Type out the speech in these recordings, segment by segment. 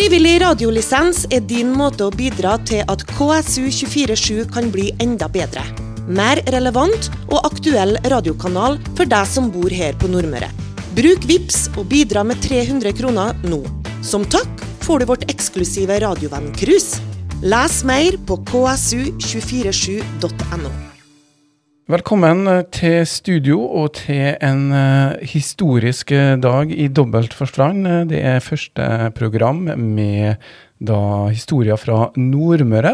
Frivillig radiolisens er din måte å bidra til at KSU247 kan bli enda bedre. Mer relevant og aktuell radiokanal for deg som bor her på Nordmøre. Bruk VIPS og bidra med 300 kroner nå. Som takk får du vårt eksklusive radiovenn-cruise. Les mer på ksu247.no. Velkommen eh, til studio og til en uh, historisk eh, dag i dobbelt forstand. Det er første program med da historier fra Nordmøre,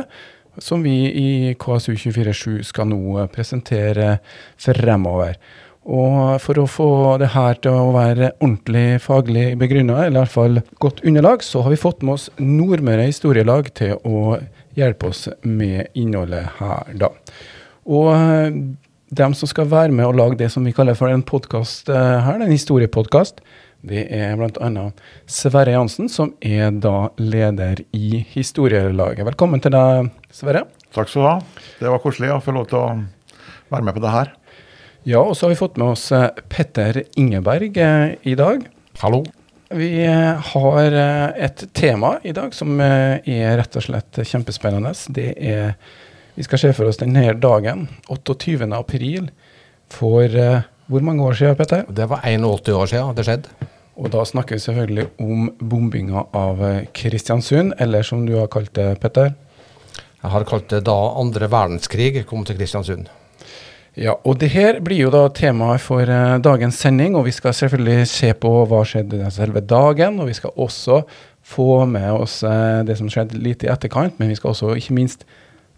som vi i KSU247 skal nå presentere fremover. Og for å få det her til å være ordentlig faglig begrunna, eller i hvert fall godt underlag, så har vi fått med oss Nordmøre historielag til å hjelpe oss med innholdet her, da. Og dem som skal være med og lage det som vi kaller for en podkast eh, her, en historiepodkast, det er bl.a. Sverre Jansen, som er da leder i historielaget. Velkommen til deg, Sverre. Takk skal du ha. Det var koselig å få lov til å være med på det her. Ja, og så har vi fått med oss eh, Petter Ingeberg eh, i dag. Hallo. Vi har et tema i dag som er rett og slett kjempespennende. Det er vi skal se for oss denne dagen, 28. april, for uh, hvor mange år siden, Petter? Det var 81 år siden det skjedde. Og da snakker vi selvfølgelig om bombinga av eh, Kristiansund, eller som du har kalt det, Petter? Jeg har kalt det da andre verdenskrig kom til Kristiansund. Ja, og det her blir jo da temaet for uh, dagens sending, og vi skal selvfølgelig se på hva skjedde den selve dagen, og vi skal også få med oss uh, det som skjedde litt i etterkant, men vi skal også ikke minst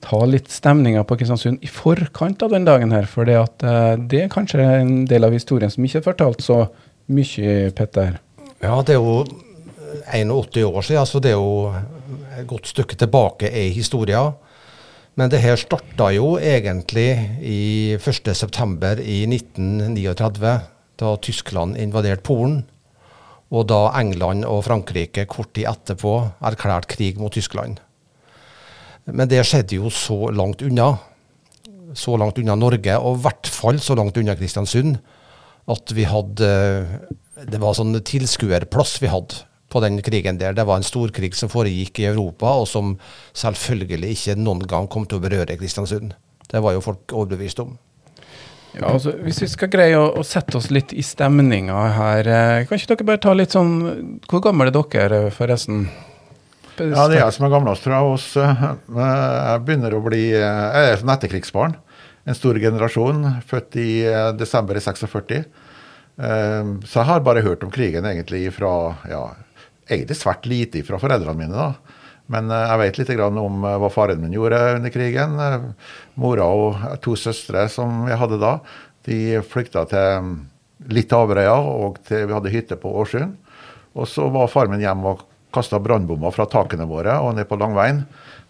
ta litt stemninga på Kristiansund i forkant av den dagen her. For det, uh, det er kanskje en del av historien som ikke er fortalt så mye, Petter. Ja, det er jo 81 år siden, så det er jo et godt stykke tilbake i historien. Men det her starta jo egentlig i 1.9. i 1939, da Tyskland invaderte Polen. Og da England og Frankrike kort tid etterpå erklærte krig mot Tyskland. Men det skjedde jo så langt unna. Så langt unna Norge, og i hvert fall så langt unna Kristiansund, at vi hadde Det var sånn tilskuerplass vi hadde på den krigen der. Det var en storkrig som foregikk i Europa, og som selvfølgelig ikke noen gang kom til å berøre Kristiansund. Det var jo folk overbevist om. Ja, altså, Hvis vi skal greie å, å sette oss litt i stemninga her, eh, kan ikke dere bare ta litt sånn Hvor gamle er dere, forresten? Ja, det er jeg som er gamlest fra oss. Eh, jeg begynner å bli eh, Jeg er sånn etterkrigsbarn. En stor generasjon, født i eh, desember i 46. Så jeg har bare hørt om krigen egentlig fra ja, egentlig svært lite fra foreldrene mine. da. Men jeg vet litt om hva faren min gjorde under krigen. Mora og to søstre som vi hadde da, de flykta til litt Averøya, og til, vi hadde hytte på Årsund. Og så var faren min hjemme og kasta brannbomber fra takene våre og ned på Langveien.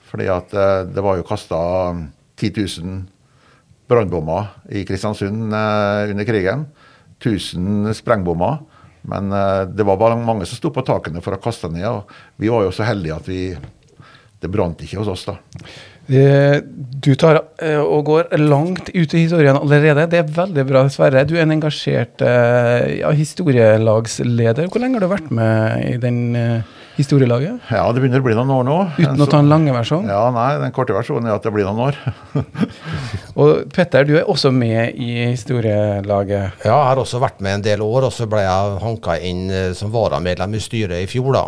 Fordi at eh, det var jo kasta 10 000 brannbomber i Kristiansund eh, under krigen. 1000 sprengbommer. Men eh, det var bare mange som sto på takene for å kaste ned. og Vi var jo så heldige at vi, det brant ikke hos oss da. Du tar og går langt ut i historien allerede. Det er veldig bra, Sverre. Du er en engasjert ja, historielagsleder. Hvor lenge har du vært med i den historielaget? Ja, det begynner å bli noen år nå. Uten å ta en lange versjon? Ja, nei, den korte versjonen er at det blir noen år. og Petter, du er også med i historielaget? Ja, jeg har også vært med en del år, og så ble jeg hanka inn eh, som varamedlem i styret i fjor, da.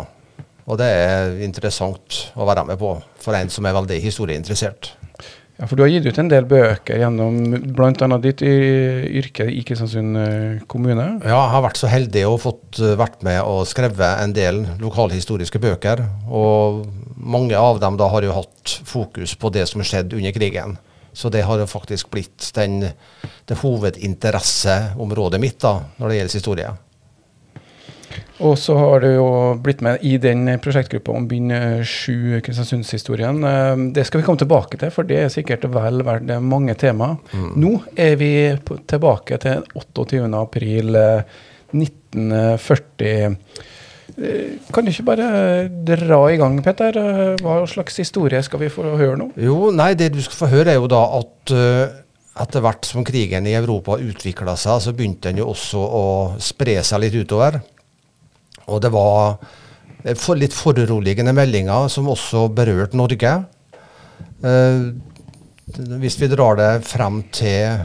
Og det er interessant å være med på for en som er veldig historieinteressert. Ja, For du har gitt ut en del bøker gjennom bl.a. ditt yrke i Kristiansund eh, kommune? Ja, jeg har vært så heldig og fått eh, vært med og skrevet en del lokalhistoriske bøker. Og mange av dem da har jo hatt fokus på det som skjedde under krigen. Så det har jo faktisk blitt den, det hovedinteresseområdet mitt da, når det gjelder historie. Og så har du jo blitt med i den prosjektgruppa om bind sju Kristiansundshistorien. Eh, det skal vi komme tilbake til, for det er sikkert vel verdt mange tema. Mm. Nå er vi tilbake til 28. april 1940. Eh, eh, kan du ikke bare dra i gang, Petter? Hva slags historie skal vi få høre nå? Jo, nei, Det du skal få høre, er jo da at etter hvert som krigen i Europa utvikla seg, så begynte den jo også å spre seg litt utover. Og det var for litt foruroligende meldinger som også berørte Norge. Eh, hvis vi drar det frem til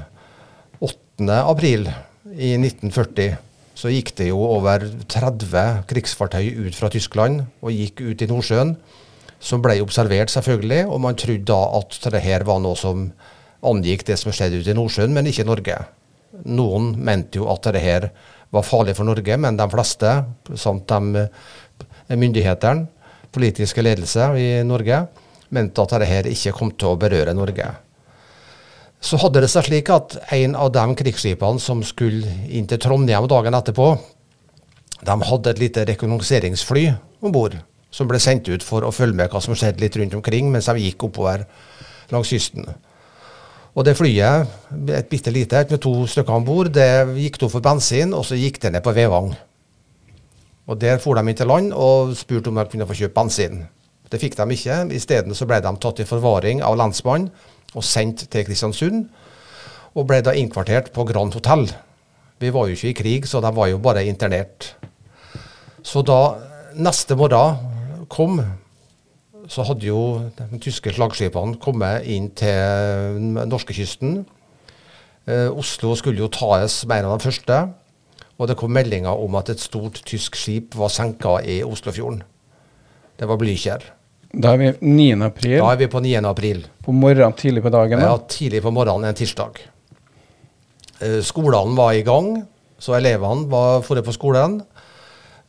8. april i 1940, så gikk det jo over 30 krigsfartøy ut fra Tyskland og gikk ut i Nordsjøen. Som ble observert, selvfølgelig, og man trodde da at det her var noe som angikk det som skjedde ute i Nordsjøen, men ikke Norge. Noen mente jo at det her var farlig for Norge, men de fleste, samt de myndighetene, politiske ledelse i Norge, mente at dette ikke kom til å berøre Norge. Så hadde det seg slik at en av de krigsskipene som skulle inn til Trondheim dagen etterpå, de hadde et lite rekognoseringsfly om bord som ble sendt ut for å følge med hva som skjedde litt rundt omkring mens de gikk oppover langs kysten. Og det flyet, et bitte lite med to stykker om bord, det gikk tom for bensin, og så gikk det ned på Vevang. Og Der for de inn til land og spurte om de kunne få kjøpe bensin. Det fikk de ikke. Isteden ble de tatt i forvaring av lensmannen og sendt til Kristiansund. Og ble da innkvartert på Grand Hotell. Vi var jo ikke i krig, så de var jo bare internert. Så da neste morgen kom, så hadde jo de tyske slagskipene kommet inn til norskekysten. Eh, Oslo skulle jo tas mer enn den første. Og det kom meldinger om at et stort tysk skip var senka i Oslofjorden. Det var Blykjer. Da er vi 9. april. Da er vi på 9. april. På morgenen tidlig på dagen? Da? Ja, tidlig på morgenen en tirsdag. Eh, skolene var i gang, så elevene var forrige på skolen.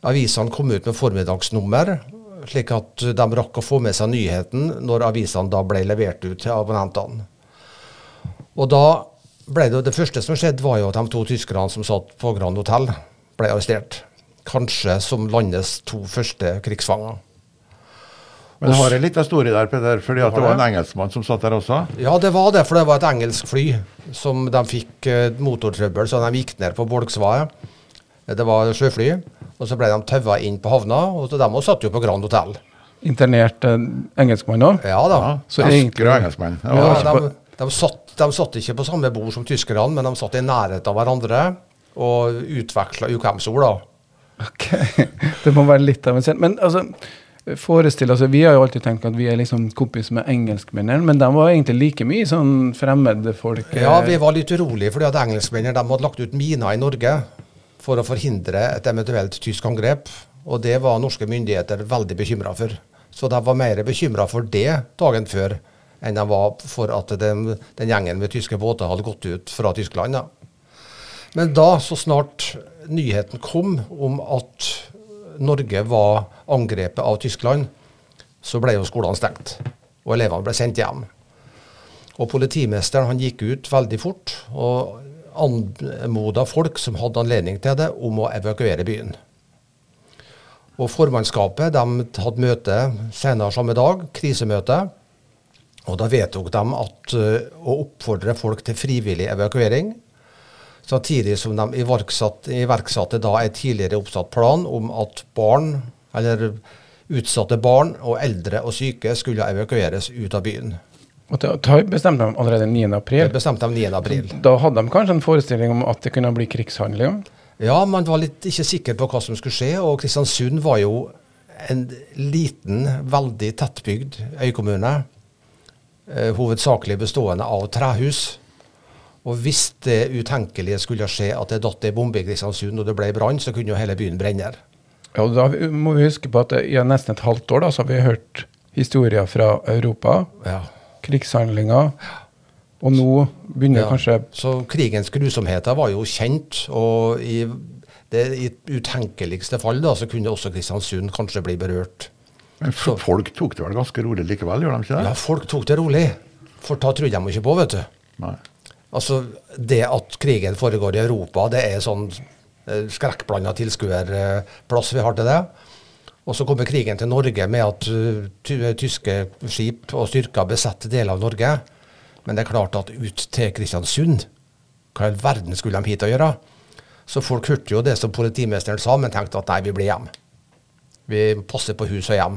Avisene kom ut med formiddagsnummer, slik at de rakk å få med seg nyheten når avisene da ble levert ut til abonnentene. Og da ble det, det første som skjedde, var jo at de to tyskerne som satt på Grand Hotell, ble arrestert. Kanskje som landets to første krigsfanger. Men det har en liten historie der, Peder, fordi at det var en engelskmann som satt der også? Ja, det var det, for det var et engelsk fly som de fikk uh, motortrøbbel, så de gikk ned på Bolksvaet. Det var sjøfly. Og så ble de taua inn på havna, og så de satt jo på Grand Hotell. Internert uh, engelskmann òg? Ja da. Ja, så egentlig engelskmann. Ja, de, de, satt, de, satt, ikke på samme bord som tyskerne, men de satt i nærhet av hverandre og utveksla ukvemsord, da. Ok, Det må være litt av en scene. Men altså forestille altså, Vi har jo alltid tenkt at vi er liksom kompis med engelskmennene, men de var egentlig like mye sånn fremmede folk. Ja, vi var litt urolige fordi at engelskmennene hadde lagt ut miner i Norge for å forhindre et eventuelt tysk angrep. Og det var norske myndigheter veldig bekymra for. Så de var mer bekymra for det dagen før enn de var for at den, den gjengen med tyske båter hadde gått ut fra Tyskland. Ja. Men da, så snart nyheten kom om at Norge var angrepet av Tyskland, så ble jo skolene stengt. Og elevene ble sendt hjem. Og politimesteren han gikk ut veldig fort og anmoda folk som hadde anledning til det, om å evakuere byen. Og Formannskapet de hadde møte senere samme dag, krisemøte. Og Da vedtok de at, uh, å oppfordre folk til frivillig evakuering. Samtidig som de iverksatte, iverksatte da en tidligere oppsatt plan om at barn, eller utsatte barn og eldre og syke skulle evakueres ut av byen. Og Det bestemte de allerede 9. april? Det bestemte de 9. april. Da hadde de kanskje en forestilling om at det kunne bli krigshandlinger? Ja, man var litt ikke sikker på hva som skulle skje. Og Kristiansund var jo en liten, veldig tettbygd øykommune. Eh, hovedsakelig bestående av trehus. Og hvis det utenkelige skulle skje at det datt ei bombe i Kristiansund og det ble brann, så kunne jo hele byen brenne. Ja, og Da må vi huske på at i nesten et halvt år da, så har vi hørt historier fra Europa. Ja. Krigshandlinger. Og nå begynner ja. kanskje Så krigens grusomheter var jo kjent. Og i det i utenkeligste fall da, så kunne også Kristiansund kanskje bli berørt. Men folk tok det vel ganske rolig likevel, gjør de ikke det? Ja, folk tok det rolig. For da trodde de ikke på, vet du. Nei. Altså, Det at krigen foregår i Europa, det er sånn eh, skrekkblanda tilskuerplass vi har til det. Og så kommer krigen til Norge med at uh, tyske skip og styrker besetter deler av Norge. Men det er klart at ut til Kristiansund, hva i all verden skulle de hit å gjøre? Så folk hørte jo det som politimesteren sa, men tenkte at nei, vi blir hjem. Vi passer på hus og hjem.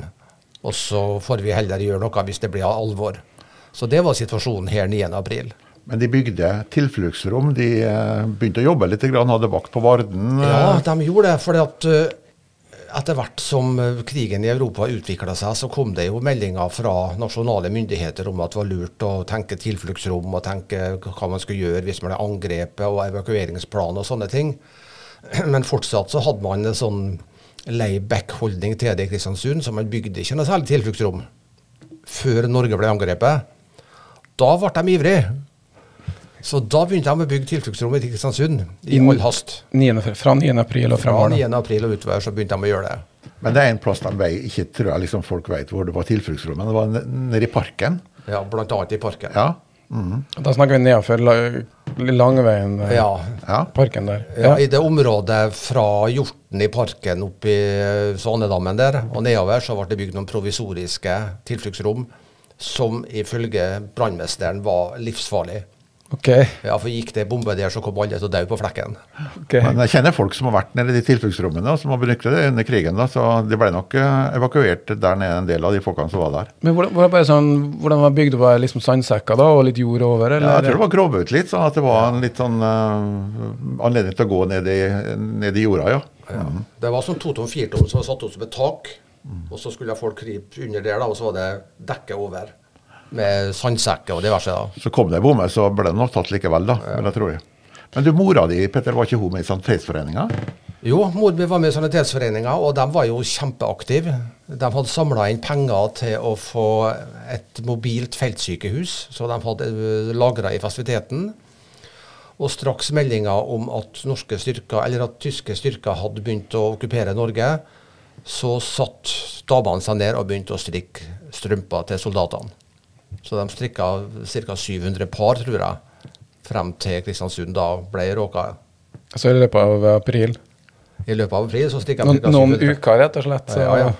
Og så får vi heller gjøre noe hvis det blir av alvor. Så det var situasjonen her 9.4. Men de bygde tilfluktsrom. De eh, begynte å jobbe litt, hadde vakt på Varden. Ja, de gjorde det. For etter hvert som eh, krigen i Europa utvikla seg, så kom det jo meldinger fra nasjonale myndigheter om at det var lurt å tenke tilfluktsrom og tenke hva man skulle gjøre hvis man ble angrepet, og evakueringsplan og sånne ting. Men fortsatt så hadde man en sånn lay back-holdning til det i Kristiansund, så man bygde ikke noe særlig tilfluktsrom før Norge ble angrepet. Da ble de ivrige. Så da begynte jeg med å bygge tilfluktsrommet i Kristiansund i all hast. 9, fra 9. april og fremover? Fra 9. april og utover så begynte jeg med å gjøre det. Men det er en plass de vei, ikke tror jeg liksom folk vet hvor det var tilfluktsrom, men det var nede i parken. Ja, blant annet i parken. Ja. Mm. Da snakker vi nedenfor Langveien, eh, ja. parken der. Ja. ja. I det området fra Hjorten i parken opp i Svanedammen der og nedover, så ble det bygd noen provisoriske tilfluktsrom som ifølge brannmesteren var livsfarlig. Okay. Ja, for Gikk det bombe der, så kom alle til å dø på flekken. Okay. Men jeg kjenner folk som har vært nede i de tilfluktsrommene og som har benyttet det under krigen. Da, så de ble nok uh, evakuert der nede, en del av de folkene som var der. Men Hvordan, hvordan, sånn, hvordan var bygd var liksom sandsekker da, og litt jord over? Eller? Ja, jeg tror det var grovet litt, sånn at det var en litt sånn uh, anledning til å gå ned i, ned i jorda, ja. ja. Mm. Det var sånn totom firtom som var satt opp som et tak, mm. og så skulle folk krype under der, da, og så var det dekket over med sandsekker og diverse. da. Så kom det ei bomme, så ble det nok tatt likevel, da. Ja. tror jeg. Men du, mora di, Petter, var ikke hun med i Sanitetsforeninga? Jo, mor mi var med i Sanitetsforeninga, og de var jo kjempeaktive. De hadde samla inn penger til å få et mobilt feltsykehus, så de hadde eh, lagra i fasiliteten. Og straks meldinga om at norske styrker, eller at tyske styrker hadde begynt å okkupere Norge, så satt damene seg ned og begynte å strikke strømper til soldatene. Så de strikka ca. 700 par, tror jeg, frem til Kristiansund da ble råka. Så i løpet av april? I løpet av april så strikka de ca. Noen uker, rett og slett? Så, ja, ja.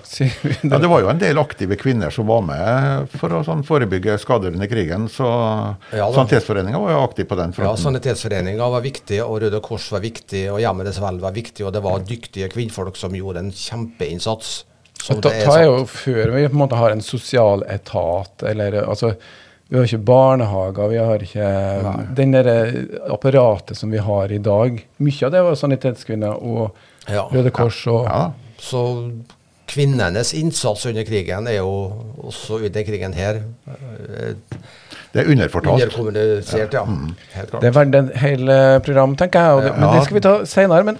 ja, Det var jo en del aktive kvinner som var med for å sånn, forebygge skader under krigen. Så ja, Sanitetsforeninga var jo aktiv på den fronten. Ja, Sanitetsforeninga var viktig, og Røde Kors var viktig, og Hjemmedes Vel var viktig, og det var dyktige kvinnfolk som gjorde en kjempeinnsats. Da, ta er jo før vi på en måte har en sosial etat, eller altså Vi har ikke barnehager, vi har ikke Nei. den der apparatet som vi har i dag. Mye av det var Sanitetskvinner og ja. Røde Kors og ja. Så kvinnenes innsats under krigen er jo også under krigen her det er underfortalt. Underkommunisert, ja. Mm. Det er verdt et hel program, tenker jeg. Det, men det skal vi ta seinere.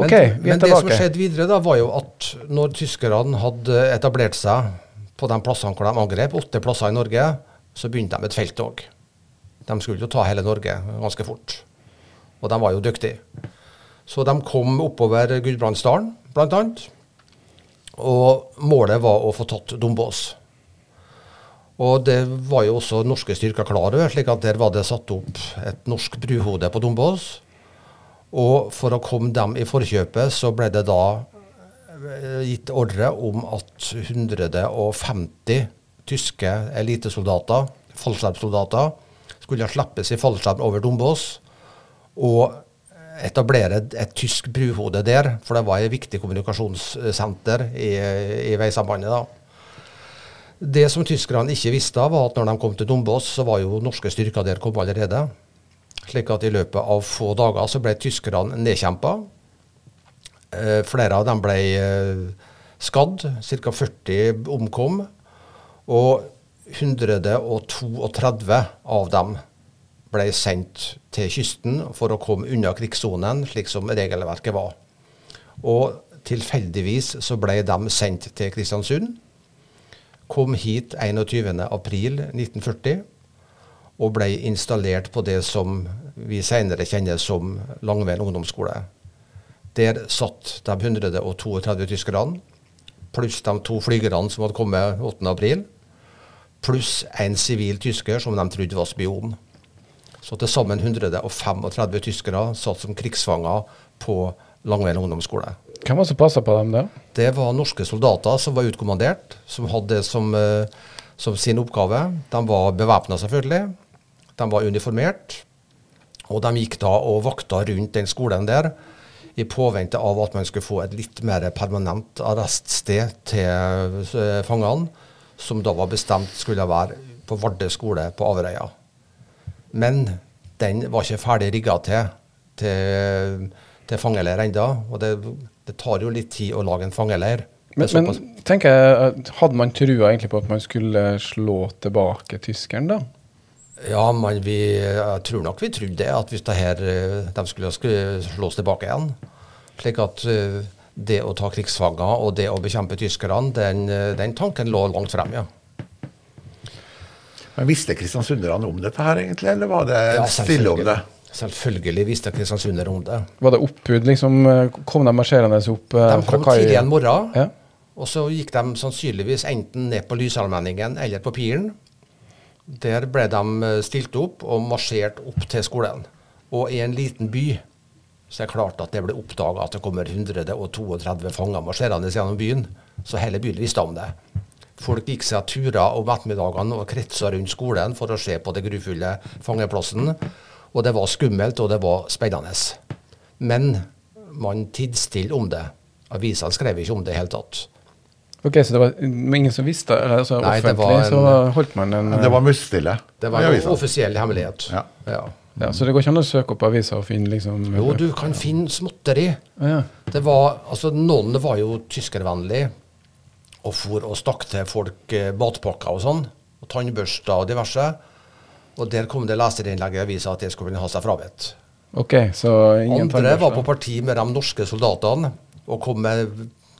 Men Ok, men, vi er men tilbake. det som skjedde videre, da, var jo at når tyskerne hadde etablert seg på de plassene hvor de angrep, åtte plasser i Norge, så begynte de et felttog. De skulle jo ta hele Norge ganske fort. Og de var jo dyktige. Så de kom oppover Gudbrandsdalen, bl.a. Og målet var å få tatt Dombås. Og det var jo også norske styrker klar over, slik at der var det satt opp et norsk bruhode på Dombås. Og for å komme dem i forkjøpet, så ble det da eh, gitt ordre om at 150 tyske elitesoldater, fallskjermsoldater, skulle slippes i fallskjerm over Dombås og etablere et tysk bruhode der, for det var et viktig kommunikasjonssenter i, i veisambandet. da. Det som tyskerne ikke visste, var at når de kom til Dombås, så var jo norske styrker der kommet allerede. Slik at i løpet av få dager så ble tyskerne nedkjempa. Eh, flere av dem ble eh, skadd. Ca. 40 omkom. Og 132 av dem ble sendt til kysten for å komme unna krigssonen, slik som regelverket var. Og tilfeldigvis så ble de sendt til Kristiansund. Kom hit 21.4.1940 og ble installert på det som vi senere kjenner som Langveien ungdomsskole. Der satt de 132 tyskerne, pluss de to flygerne som hadde kommet 8.4, pluss en sivil tysker som de trodde var spion. Så til sammen 135 tyskere satt som krigsfanger på Langveien ungdomsskole. Hvem var det som passa på dem da? Det var norske soldater som var utkommandert, som hadde det som, eh, som sin oppgave. De var bevæpna, selvfølgelig. De var uniformert, og de gikk da og vakta rundt den skolen der i påvente av at man skulle få et litt mer permanent arreststed til eh, fangene, som da var bestemt skulle være på Vardø skole på Averøya. Men den var ikke ferdig rigga til, til, til fangeleir ennå. Og det, det, tar jo litt tid å lage en fangeleir. Men, men tenker jeg, hadde man trua egentlig på at man skulle slå tilbake tyskeren, da? Ja, men vi, jeg tror nok vi trodde det, at hvis det her, eh, de skulle, skulle slås tilbake igjen. Slik at uh, det å ta krigsfanger og det å bekjempe tyskerne, den, eh, den tanken lå langt frem, ja. Men Visste kristiansunderne om dette her, egentlig, eller var det ja, stille om det? Selvfølgelig visste kristiansundere om det. Var det oppbud, liksom? Kom de marsjerende opp fra Kajen? De kom tidlig en morgen. Ja. Og så gikk de sannsynligvis enten ned på Lysallmenningen eller på Piren. Der ble de eh, stilt opp og marsjert opp til skolen. Og i en liten by så er det klart at det ble oppdaga at det kommer 132 fanger marsjerende gjennom byen. Så hele byen visste om det. Folk gikk seg turer om ettermiddagene og kretsa rundt skolen for å se på det grufulle fangeplassen. Og det var skummelt, og det var spennende. Men man tidde om det. Avisene skrev ikke om det i det hele tatt. Ok, Så det var ingen som visste? Altså, Nei, offentlig en, så holdt man en Det var musstille. Det var en offisiell hemmelighet. Ja. Ja. ja. Så det går ikke an å søke opp aviser og finne liksom Jo, du kan finne småtteri. Ja. Det var, altså Noen var jo tyskervennlige og for og stakk til folk eh, matpakker og sånn. Og tannbørster og diverse. Og der kom det leserinnlegg i avisa at det skulle ha seg frabedt. Okay, så ingen Andre var på parti med de norske soldatene og kom med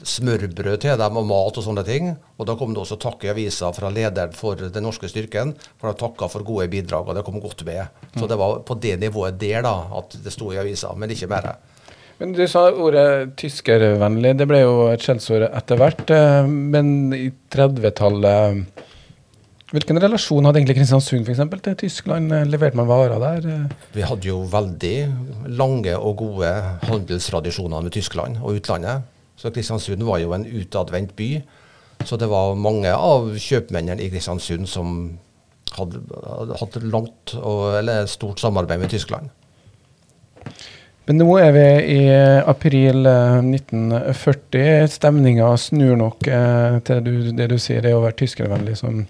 smørbrød til dem og mat og sånne ting. Og da kom det også takk i avisa fra lederen for den norske styrken, for de takka for gode bidrag, og det kom godt med. Så det var på det nivået der da at det sto i avisa, men ikke mer. Men Du sa ordet tyskervennlig. Det ble jo et skjellsord etter hvert. Eh, men i 30-tallet Hvilken relasjon hadde egentlig Kristiansund for eksempel, til Tyskland? Leverte man varer der? Vi hadde jo veldig lange og gode handelstradisjoner med Tyskland og utlandet. Så Kristiansund var jo en utadvendt by. Så det var mange av kjøpmennene i Kristiansund som hadde hatt langt og, eller stort samarbeid med Tyskland. Men nå er vi i april 1940. Eh, Stemninga snur nok eh, til du, det du sier, det å være tyskervennlig som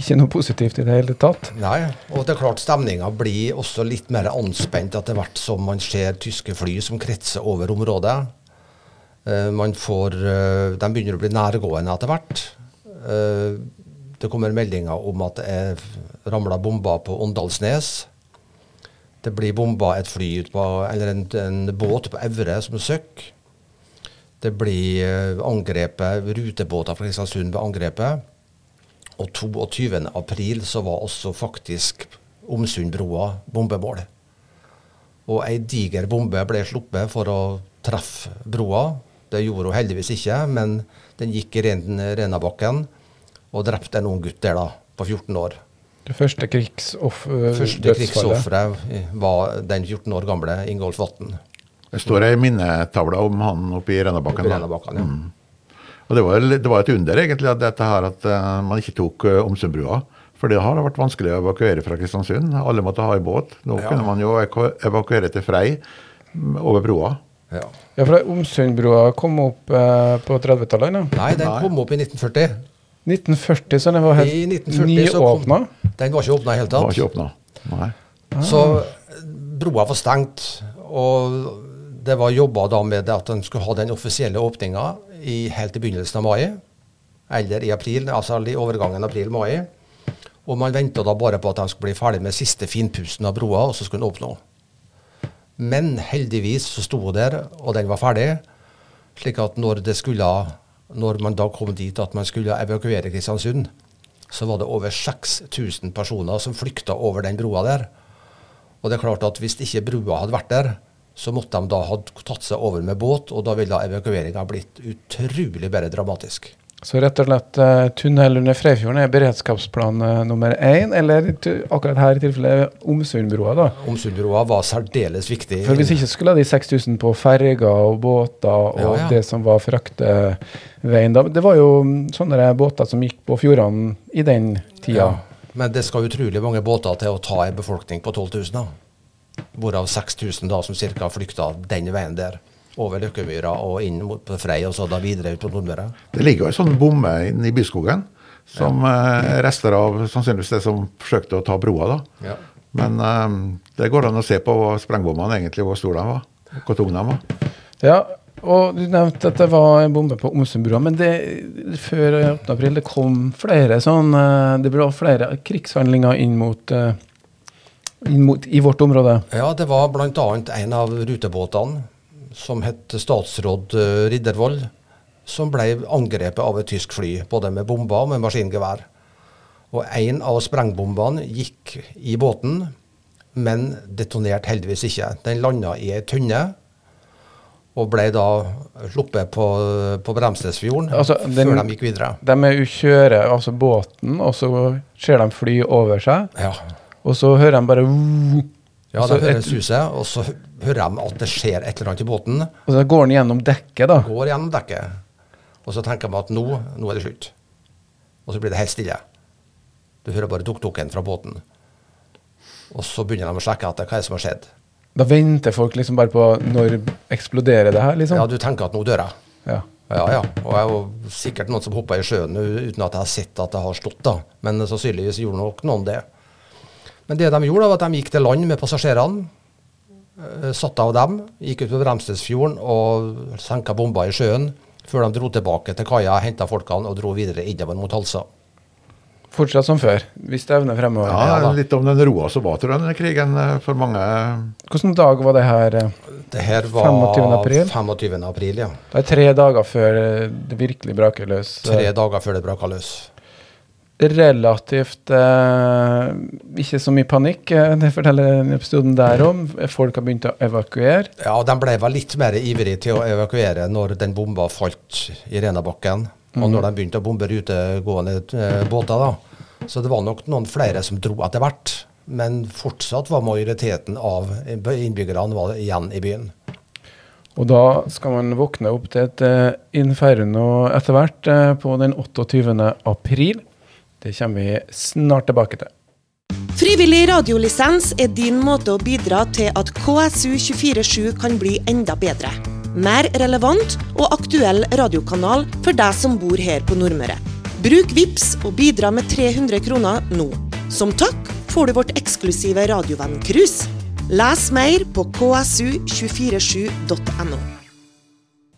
ikke noe positivt i det hele tatt. Nei, og det er klart stemninga blir også litt mer anspent etter hvert som man ser tyske fly som kretser over området. Uh, man får, uh, de begynner å bli nærgående etter hvert. Uh, det kommer meldinger om at det er ramla bomber på Åndalsnes. Det blir bomba et fly på, eller en, en, båt på Evre som søkk. Det blir angrepet, rutebåter fra Kristiansund ble angrepet. Og 22. april så var også faktisk Omsundbrua bombemål. Og ei diger bombe ble sluppet for å treffe broa. Det gjorde hun heldigvis ikke, men den gikk i Renabakken og drepte en ung gutt der da, på 14 år. Det første krigsofferet Første krigsofferet var den 14 år gamle Ingolf Vatn. Det står ei minnetavle om han oppe i Renabakken. Oppe i Renabakken ja. Mm. Og det var, det var, et under egentlig at dette her at uh, man ikke tok uh, Omsundbrua. For det har vært vanskelig å evakuere fra Kristiansund. Alle måtte ha i båt. Nå ja. kunne man jo evakuere til Frei mm, over broa. Ja, ja for Omsundbrua kom opp eh, på 30-tallet? Nei, den kom opp i 1940. 1940, så den var helt nyåpna? Den var ikke åpna i hele tatt. Den var ikke åpnet. nei. Ah. Så broa var stengt. Og det var jobba da med at den skulle ha den offisielle åpninga helt i begynnelsen av mai. Eller i april, altså i overgangen april-mai. Og man venta da bare på at de skulle bli ferdig med siste finpussen av broa, og så skulle den åpne. Men heldigvis så sto hun der, og den var ferdig. Slik at når, skulle, når man da kom dit at man skulle evakuere Kristiansund, så var det over 6000 personer som flykta over den broa der. Og det er klart at hvis ikke brua hadde vært der, så måtte de da ha tatt seg over med båt, og da ville evakueringa blitt utrolig bedre dramatisk. Så rett og slett uh, tunnel under Freifjorden er beredskapsplan uh, nummer én, eller akkurat her i tilfellet Omsundbrua? da? Omsundbrua var særdeles viktig. For Hvis ikke skulle de 6000 på ferger og båter og ja, ja. det som var frakteveien da. Det var jo sånne båter som gikk på fjordene i den tida. Ja, men det skal utrolig mange båter til å ta en befolkning på 12 000. da hvorav 6000 da som ca. flykta den veien der. Over Løkkemyra og inn mot Frei, og så da videre ut på Nordmøre. Det ligger jo en sånn bomme inne i byskogen, som ja. eh, rester av sannsynligvis det som forsøkte å ta broa. da. Ja. Men eh, det går an å se på hva sprengbommene egentlig hvor stor de var. hvor tung de var. Ja, og du nevnte at det var en bombe på Omsundbrua, men det, før 8. april det kom flere sånn Det ble flere krigshandlinger inn mot, inn mot i vårt område? Ja, det var bl.a. en av rutebåtene som het Statsråd Riddervold, som ble angrepet av et tysk fly, både med bomber og med maskingevær. Og en av sprengbombene gikk i båten, men detonerte heldigvis ikke. Den landa i ei tønne og ble da sluppet på, på Bremsnesfjorden altså, før de gikk videre. De kjører altså båten, og så ser de fly over seg, ja. og så hører de bare Ja, de hører suset, og så hører de at det skjer et eller annet i båten. Og så går den gjennom dekket, da? Går gjennom dekket. Og så tenker de at nå, nå er det slutt. Og så blir det helt stille. Du hører bare dukk-dukken fra båten. Og så begynner de å sjekke etter hva som har skjedd. Da venter folk liksom bare på når eksploderer det her, liksom? Ja, du tenker at nå dør jeg. Ja. Ja, ja. Og jeg er sikkert noen som hoppa i sjøen uten at jeg har sett at det har stått, da. Men sannsynligvis gjorde nok noen det. Men det de gjorde, var at de gikk til land med passasjerene. Eh, satte av dem, gikk ut på Bremsnesfjorden og senka bomber i sjøen. Før de dro tilbake til kaia, henta folkene og dro videre innover mot Halsa. Fortsatt som før, hvis det evner fremover. Ja, ja litt om den roa som var til den krigen eh, for mange. Hvilken dag var det her? Eh, det her var 25. april? 25. april, ja. Det er tre dager før det virkelig braker løs? Tre dager før det braker løs. Relativt eh, ikke så mye panikk, det forteller episoden der om. Folk har begynt å evakuere? Ja, de ble vel litt mer ivrige til å evakuere når den bomba falt i Renabakken. Og når de begynte å bombe rutegående eh, båter, da. Så det var nok noen flere som dro etter hvert. Men fortsatt var majoriteten av innbyggerne igjen i byen. Og da skal man våkne opp til et uh, inferno etter hvert uh, på den 28. april. Det kommer vi snart tilbake til. Frivillig radiolisens er din måte å bidra til at KSU247 kan bli enda bedre mer relevant og aktuell radiokanal for deg som bor her på Nordmøre. Bruk VIPS og bidra med 300 kroner nå. Som takk får du vårt eksklusive radiovenn-cruise. Les mer på ksu247.no.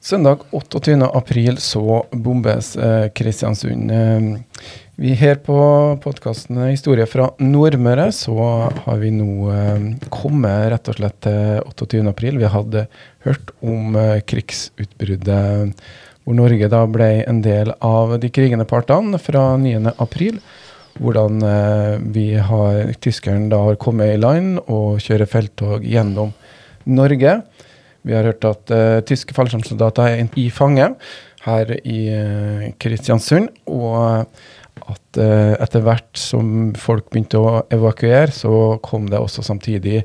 Søndag 28. april så bombes eh, Kristiansund. Eh, vi her på podkasten Historie fra Nordmøre så har vi nå eh, kommet rett og slett til 28. april. Vi hadde hørt om eh, krigsutbruddet hvor Norge da ble en del av de krigende partene fra 9. april. Hvordan eh, vi har, tyskerne da har kommet i land og kjører felttog gjennom Norge. Vi har hørt at uh, tyske fallskjermsoldater er i fange her i uh, Kristiansund. Og at uh, etter hvert som folk begynte å evakuere, så kom det også samtidig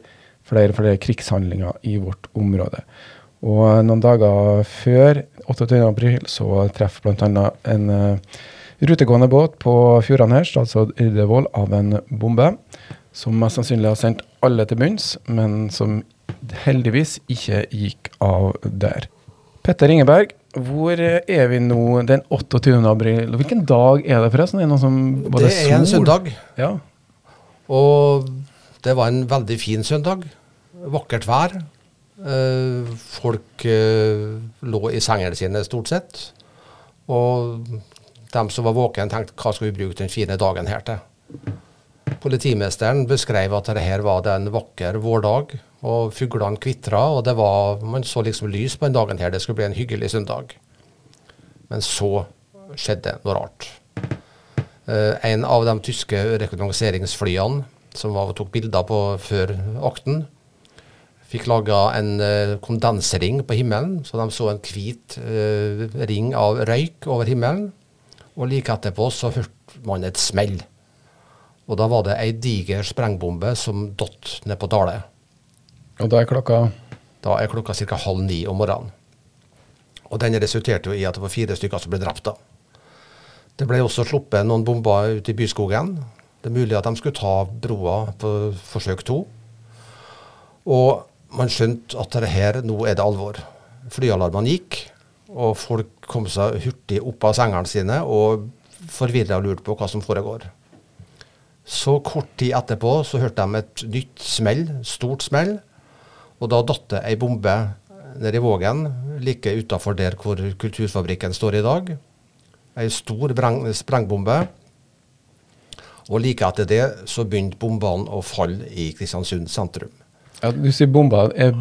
flere og flere krigshandlinger i vårt område. Og noen dager før 28.4 så treffer bl.a. en rutegående båt på fjordene her, statsråd Irdevold, av en bombe. Som mest sannsynlig har sendt alle til bunns, men som heldigvis ikke gikk av der. Petter Ingeberg, hvor er vi nå den 28. april? Hvilken dag er det forresten? Er det, som, det er en søndag. Ja. Og det var en veldig fin søndag. Vakkert vær. Uh, folk uh, lå i sengene sine stort sett. Og de som var våkne, tenkte hva skal vi bruke den fine dagen her til? Politimesteren beskrev at dette var en vakker vårdag og fuglene kvitra, og det var, man så liksom lys på den dagen her. Det skulle bli en hyggelig søndag. Men så skjedde noe rart. Uh, en av de tyske rekognoseringsflyene som var, tok bilder på før akten, fikk laga en uh, kondensring på himmelen, så de så en hvit uh, ring av røyk over himmelen. Og like etterpå så hørte man et smell. Og da var det ei diger sprengbombe som datt ned på Dale. Og da er klokka? Da er klokka ca. halv ni om morgenen. Og den resulterte jo i at det var fire stykker som ble drept. da. Det ble også sluppet noen bomber ute i byskogen. Det er mulig at de skulle ta broa på forsøk to. Og man skjønte at det her, nå er det alvor. Flyalarmene gikk, og folk kom seg hurtig opp av sengene sine og forvirra lurte på hva som foregår. Så kort tid etterpå så hørte de et nytt smell, stort smell. Og da datt det ei bombe nede i Vågen, like utafor der hvor Kulturfabrikken står i dag. Ei stor sprengbombe. Og like etter det så begynte bombene å falle i Kristiansund sentrum. Ja, du sier bomber. Er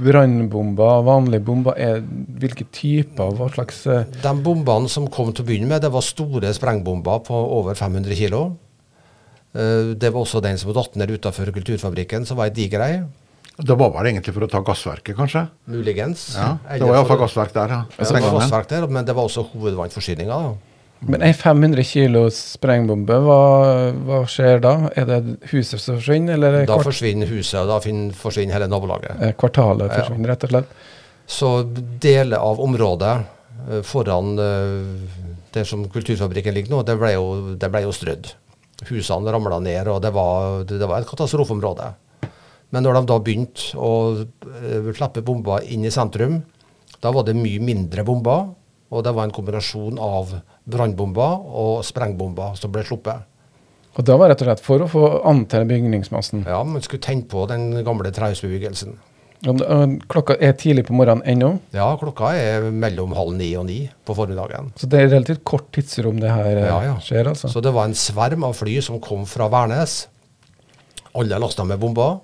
brannbomber vanlige bomber? Er, hvilke typer? Hva slags uh... De bombene som kom til å begynne med, det var store sprengbomber på over 500 kg. Uh, det var også den som datt ned utafor Kulturfabrikken, som var ei diger ei. Det var vel egentlig for å ta gassverket, kanskje? Muligens. Ja, det var iallfall gassverk der. Ja. Det var gassverk der, Men det var også hovedvannforsyninga. Men ei 500 kilos sprengbombe, hva, hva, skjer da? Er det huset som forsvinner? Eller da forsvinner huset, og da forsvinner hele nabolaget. Kvartalet forsvinner, ja. rett og slett? Så deler av området uh, foran der som Kulturfabrikken ligger nå, det ble jo, det ble jo strødd. Husene ramla ned, og det var, det var et katastrofeområde. Men når de da begynte å uh, slippe bomber inn i sentrum, da var det mye mindre bomber. Og det var en kombinasjon av brannbomber og sprengbomber som ble sluppet. Og da var rett og slett for å få antenne bygningsmassen? Ja, man skulle tenne på den gamle trehusbebyggelsen. Klokka er tidlig på morgenen ennå? Ja, klokka er mellom halv ni og ni på formiddagen. Så det er relativt kort tidsrom det her ja, ja. skjer? altså? Så det var en sverm av fly som kom fra Værnes. Alle lasta med bomber.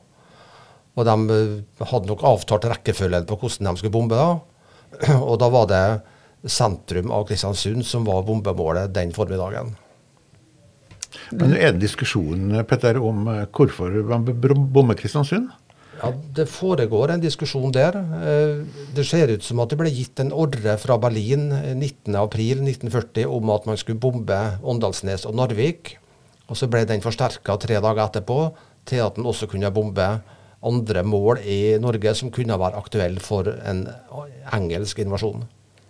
Og de eh, hadde nok avtalt rekkefølgen på hvordan de skulle bombe. da. Og da var det sentrum av Kristiansund som var bombemålet den formiddagen. Men er det en diskusjon Petter, om hvorfor man bommer Kristiansund? Ja, Det foregår en diskusjon der. Eh, det ser ut som at det ble gitt en ordre fra Berlin 19.4.1940 eh, om at man skulle bombe Åndalsnes og Narvik. Og Så ble den forsterka tre dager etterpå til at den også kunne bombe andre mål i Norge som kunne være aktuelle for en engelsk invasjon.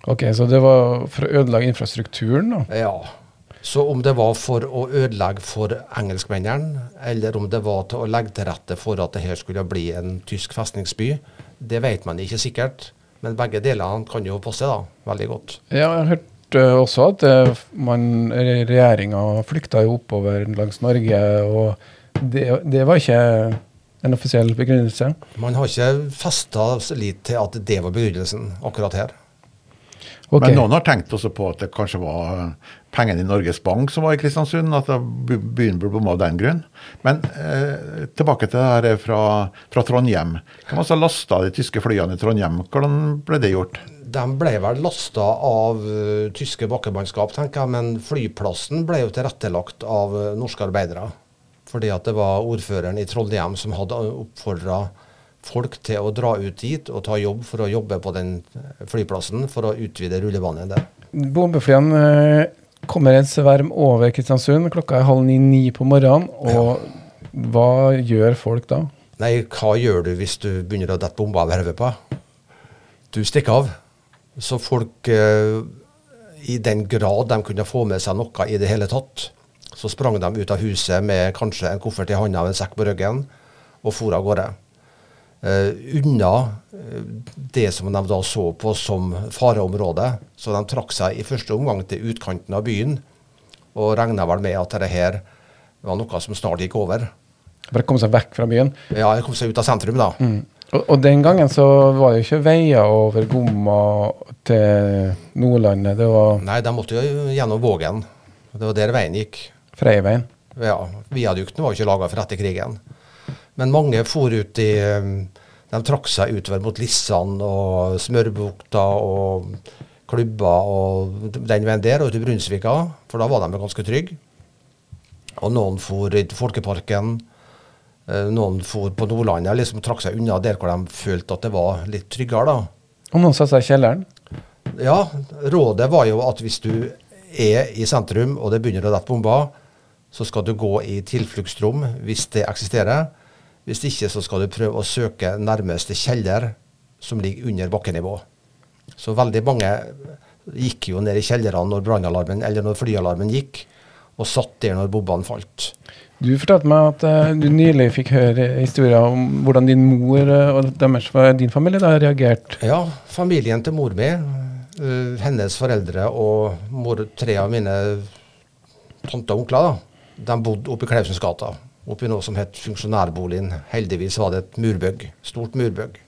Ok, Så det var for å ødelegge infrastrukturen? da? Ja. Så om det var for å ødelegge for engelskmennene, eller om det var til å legge til rette for at det her skulle bli en tysk festningsby, det vet man ikke sikkert. Men begge delene kan jo passe da, veldig godt. Ja, jeg har hørt uh, også at man, regjeringa flykta jo oppover langs Norge, og det, det var ikke en offisiell begrunnelse? Man har ikke festa lit til at det var begrunnelsen akkurat her. Okay. Men noen har tenkt også på at det kanskje var eh, pengene i Norges Bank som var i Kristiansund, at byen ble bomma av den grunn. Men eh, tilbake til det her fra, fra Trondheim. Hvem altså lasta de tyske flyene i Trondheim? Hvordan ble det gjort? De ble vel lasta av uh, tyske bakkemannskap, tenker jeg, men flyplassen ble jo tilrettelagt av uh, norske arbeidere. Fordi at det var ordføreren i Trondheim som hadde oppfordra folk til å dra ut dit og ta jobb for å jobbe på den flyplassen for å utvide rullebanen der. Bombeflyene eh, kommer en sverm over Kristiansund. Klokka er halv ni-ni på morgenen. Og ja. hva gjør folk da? Nei, hva gjør du hvis du begynner å dette bomba over hodet på? Du stikker av. Så folk, eh, i den grad de kunne få med seg noe i det hele tatt, så sprang de ut av huset med kanskje en koffert i hånda og en sekk på ryggen og for av gårde. Uh, unna uh, det som de da så på som fareområde. Så de trakk seg i første omgang til utkanten av byen, og regna vel med at dette her var noe som snart gikk over. Bare komme seg vekk fra byen? Ja, komme seg ut av sentrum, da. Mm. Og, og, den gangen så var det jo ikke veier over Gomma til Nordlandet? Det var Nei, de måtte jo gjennom Vågen. Det var der veien gikk. Freiveien? Ja. Viadukten var jo ikke laga for etter krigen. Men mange for ut i um, De trakk seg utover mot Lissan og Smørbukta og klubber og den veien der, og til Brunsvika, for da var de ganske trygge. Og noen for i Folkeparken. Eh, noen for på Nordlandet, liksom trakk seg unna der hvor de følte at det var litt tryggere. da. Og noen satte seg i kjelleren? Ja, rådet var jo at hvis du er i sentrum og det begynner å dette bomber, så skal du gå i tilfluktsrom hvis det eksisterer. Hvis ikke så skal du prøve å søke nærmeste kjeller som ligger under bakkenivå. Så veldig mange gikk jo ned i kjellerne når brannalarmen eller når flyalarmen gikk, og satt der når bobbene falt. Du fortalte meg at uh, du nylig fikk høre historier om hvordan din mor uh, og deres, din familie da reagerte. Ja, familien til mor mi, uh, hennes foreldre og mor, tre av mine tanter og onkler, de bodde oppe i Klausundsgata oppi noe som het funksjonærboligen. Heldigvis var det et murbygg. Stort murbygg.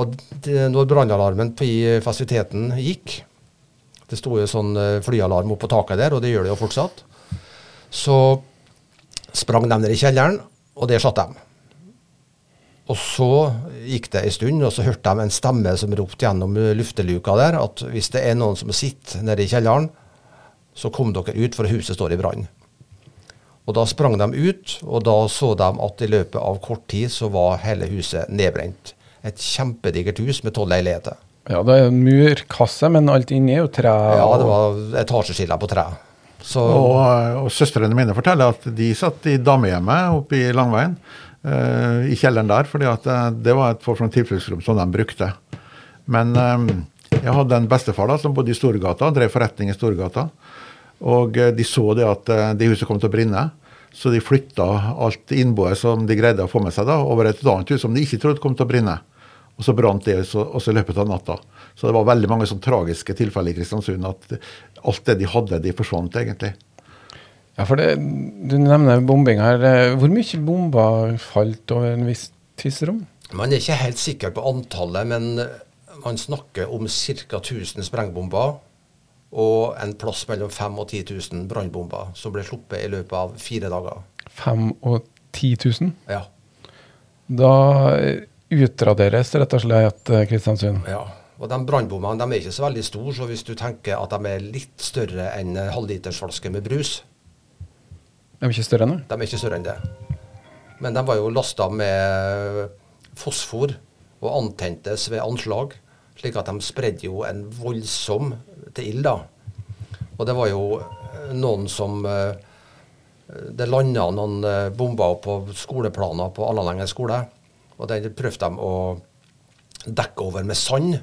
Og det, når brannalarmen på fasiliteten gikk Det sto jo sånn eh, flyalarm oppå taket der, og det gjør det jo fortsatt. Så sprang de ned i kjelleren, og der satt de. Og så gikk det en stund, og så hørte de en stemme som ropte gjennom lufteluka der at hvis det er noen som sitter nede i kjelleren, så kom dere ut, for huset står i brann. Og Da sprang de ut, og da så de at i løpet av kort tid så var hele huset nedbrent. Et kjempedigert hus med tolv leiligheter. Ja, det er en murkasse, men alt inni er jo tre. Ja, det var etasjeskiller på tre. Så, og, og søstrene mine forteller at de satt i damehjemmet oppe i Langveien, uh, i kjelleren der, fordi at uh, det var et sånn tilfluktsrom som de brukte. Men um, jeg hadde en bestefar da, som bodde i Storgata, drev forretning i Storgata. Og uh, de så det at det huset kom til å brenne. Så de flytta alt innboet som de greide å få med seg, da, over et annet hus som de ikke trodde kom til å brenne. Og så brant det også i løpet av natta. Så det var veldig mange sånn tragiske tilfeller i Kristiansund at alt det de hadde, de forsvant egentlig. Ja, for det, Du nevner bombing her. Hvor mye bomber falt over en viss tidsrom? Man er ikke helt sikker på antallet, men man snakker om ca. 1000 sprengbomber og en plass mellom 5000 og 10 000 brannbomber som ble sluppet i løpet av fire dager. 5000 og 10 000? Ja. Da utraderes rett og slett eh, Kristiansund. Ja. Og de Brannbommene er ikke så veldig store, så hvis du tenker at de er litt større enn halvlitersflaske med brus De er ikke større enn det? De er ikke større enn det. Men de var jo lasta med fosfor og antentes ved anslag, slik at de spredde jo en voldsom til ild. da. Og det var jo noen som eh, Det landa noen eh, bomber på skoleplaner på Allalengen skole. Og den prøvde de å dekke over med sand.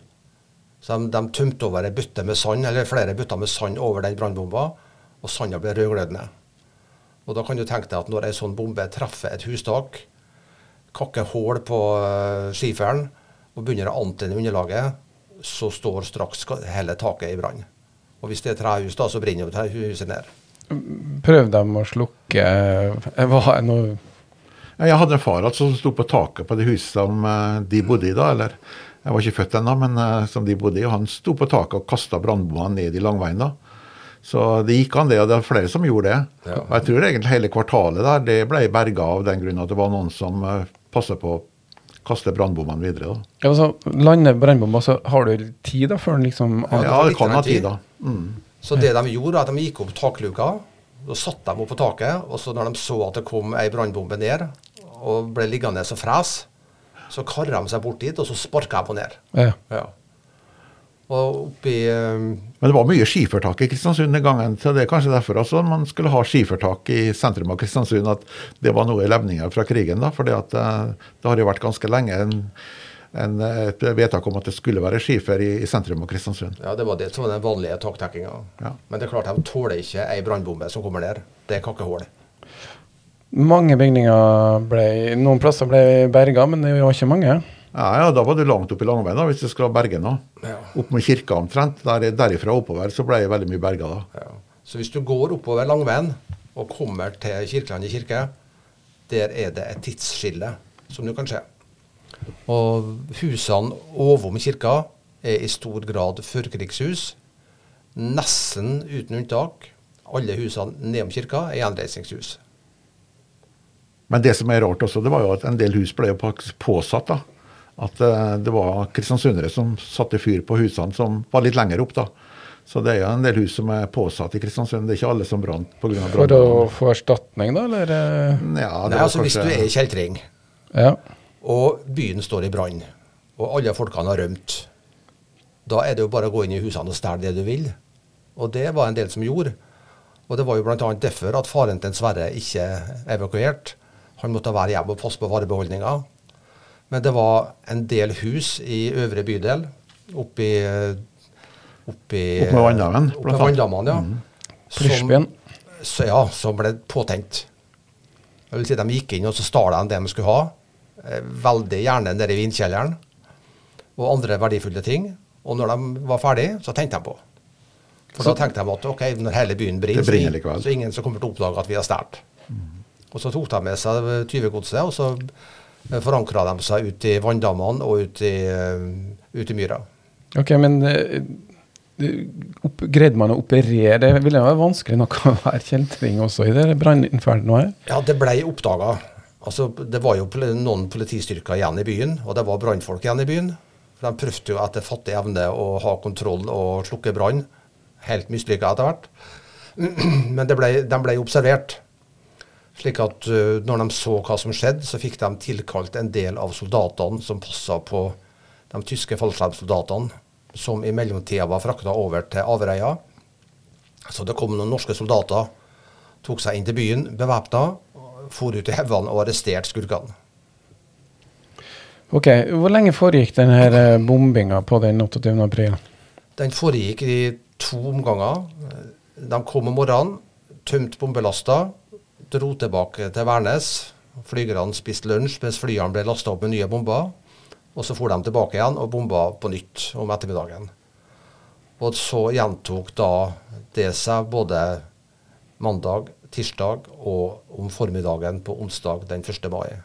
Så de, de tømte over ei bytte med sand, eller flere bytter med sand over den brannbomba, og sanda ble rødglødende. Og da kan du tenke deg at når ei sånn bombe treffer et hustak, kakker hull på skiferen og begynner å antenne underlaget, så står straks hele taket i brann. Og hvis det er trehus, da, så brenner jo huset ned. Prøvde de å slukke eh, Hva er noe jeg hadde en far som sto på taket på det huset som eh, de bodde i da. eller Jeg var ikke født ennå, men uh, som de bodde i. Han sto på taket og kasta brannbommene ned i langveien. da. Så det gikk an, det. Og det var flere som gjorde det. Ja. Og jeg tror egentlig hele kvartalet der det ble berga av den grunn at det var noen som passa på kaste brannbommene videre. da. Ja, altså, Lander brannbomma, så har du tid da før den liksom Ja, det kan ha tid, da. Mm. Så det de gjorde, at de gikk opp takluka. Og satte de opp på taket, og så når de så at det kom ei brannbombe ned, og ble liggende og frese. Så karra de seg bort dit, og så sparka jeg på ned. Ja. ja. Og oppi um, Men det var mye skifertak i Kristiansund den gangen. så Det er kanskje derfor også man skulle ha skifertak i sentrum av Kristiansund. At det var noe i levninger fra krigen. da, for det, eh, det har jo vært ganske lenge en, en, et vedtak om at det skulle være skifer i, i sentrum av Kristiansund. Ja, det var det som var den vanlige taktekkinga. Ja. Men det er klart de tåler ikke ei brannbombe som kommer der. Det er kakkehull. Mange bygninger ble Noen plasser ble berga, men det var ikke mange. Ja, ja, Da var du langt opp i Langveien da, hvis du skulle berge noe. Ja. Opp med kirka omtrent. Der, derifra oppover så ble det veldig mye berga da. Ja. Så hvis du går oppover Langveien og kommer til Kirkeland kirke, der er det et tidsskille som du kan se. Og husene ovom kirka er i stor grad førkrigshus. Nesten uten unntak. Alle husene nedom kirka er gjenreisningshus. Men det som er rart også, det var jo at en del hus ble påsatt. da, At uh, det var kristiansundere som satte fyr på husene som var litt lenger opp. da. Så det er jo en del hus som er påsatt i Kristiansund. Det er ikke alle som brant pga. brann. For å få erstatning, da, eller? Ja, Nei, altså kanskje... Hvis du er i kjeltring, ja. og byen står i brann, og alle folkene har rømt, da er det jo bare å gå inn i husene og stjele det du vil. Og det var en del som gjorde. Og det var jo bl.a. derfor at faren til Sverre ikke evakuerte. Han måtte være hjemme og passe på varebeholdninga. Men det var en del hus i øvre bydel oppi Oppi Opp med Vanndammen? Ja. Mm. Som, så, ja, som ble påtent. Jeg vil si De gikk inn og så stal de det de skulle ha. Eh, veldig gjerne nede i vinkjelleren. Og andre verdifulle ting. Og når de var ferdig, så tenkte de på. For så, da tenkte de at ok, når hele byen brenner, så, så ingen som kommer til å oppdage at vi har stjålet. Mm. Og så tok de med seg tyvegodset, og så forankra de seg ut i vanndammene og ut i, ut i myra. Ok, men opp, greide man å operere? Det ville være vanskelig nok å være kjeltring også i det branninfernoet? Ja, det ble oppdaga. Altså, det var jo noen politistyrker igjen i byen, og det var brannfolk igjen i byen. For De prøvde jo etter fattig evne å ha kontroll og slukke brann. Helt mislykka etter hvert. Men ble, de ble observert. Slik at uh, når de så hva som skjedde, så fikk de tilkalt en del av soldatene som passa på de tyske fallskjermsoldatene som i mellomtida var frakta over til Averøya. Så det kom noen norske soldater, tok seg inn til byen bevæpna, for ut i haugene og arresterte skurkene. Ok, Hvor lenge foregikk denne eh, bombinga på den 28. april? Den foregikk i to omganger. De kom om morgenen, tømte bombelasta, dro tilbake til Værnes. Flygerne spiste lunsj mens flyene ble lasta opp med nye bomber. Og så for de tilbake igjen og bomba på nytt om ettermiddagen. Og så gjentok da det seg både mandag, tirsdag og om formiddagen på onsdag den 1. mai.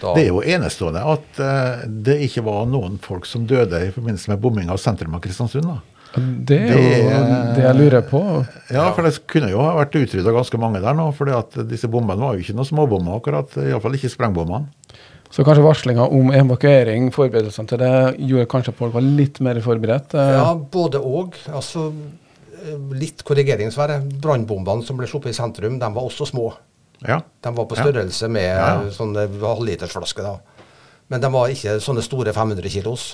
Da det er jo enestående at uh, det ikke var noen folk som døde i forbindelse med bombinga av sentrum av Kristiansund. da. Det er jo det jeg lurer på. Ja, for det kunne jo ha vært utrydda ganske mange der nå. For disse bombene var jo ikke noen småbomber, akkurat. Iallfall ikke sprengbombene. Så kanskje varslinga om evakuering, forberedelsene til det, gjorde kanskje at folk var litt mer forberedt? Eh? Ja, både og. Altså, litt korrigering, Sverre. Brannbombene som ble sluppet i sentrum, de var også små. Ja. De var på størrelse med ja. sånne halvlitersflasker. da. Men de var ikke sånne store 500 kilos.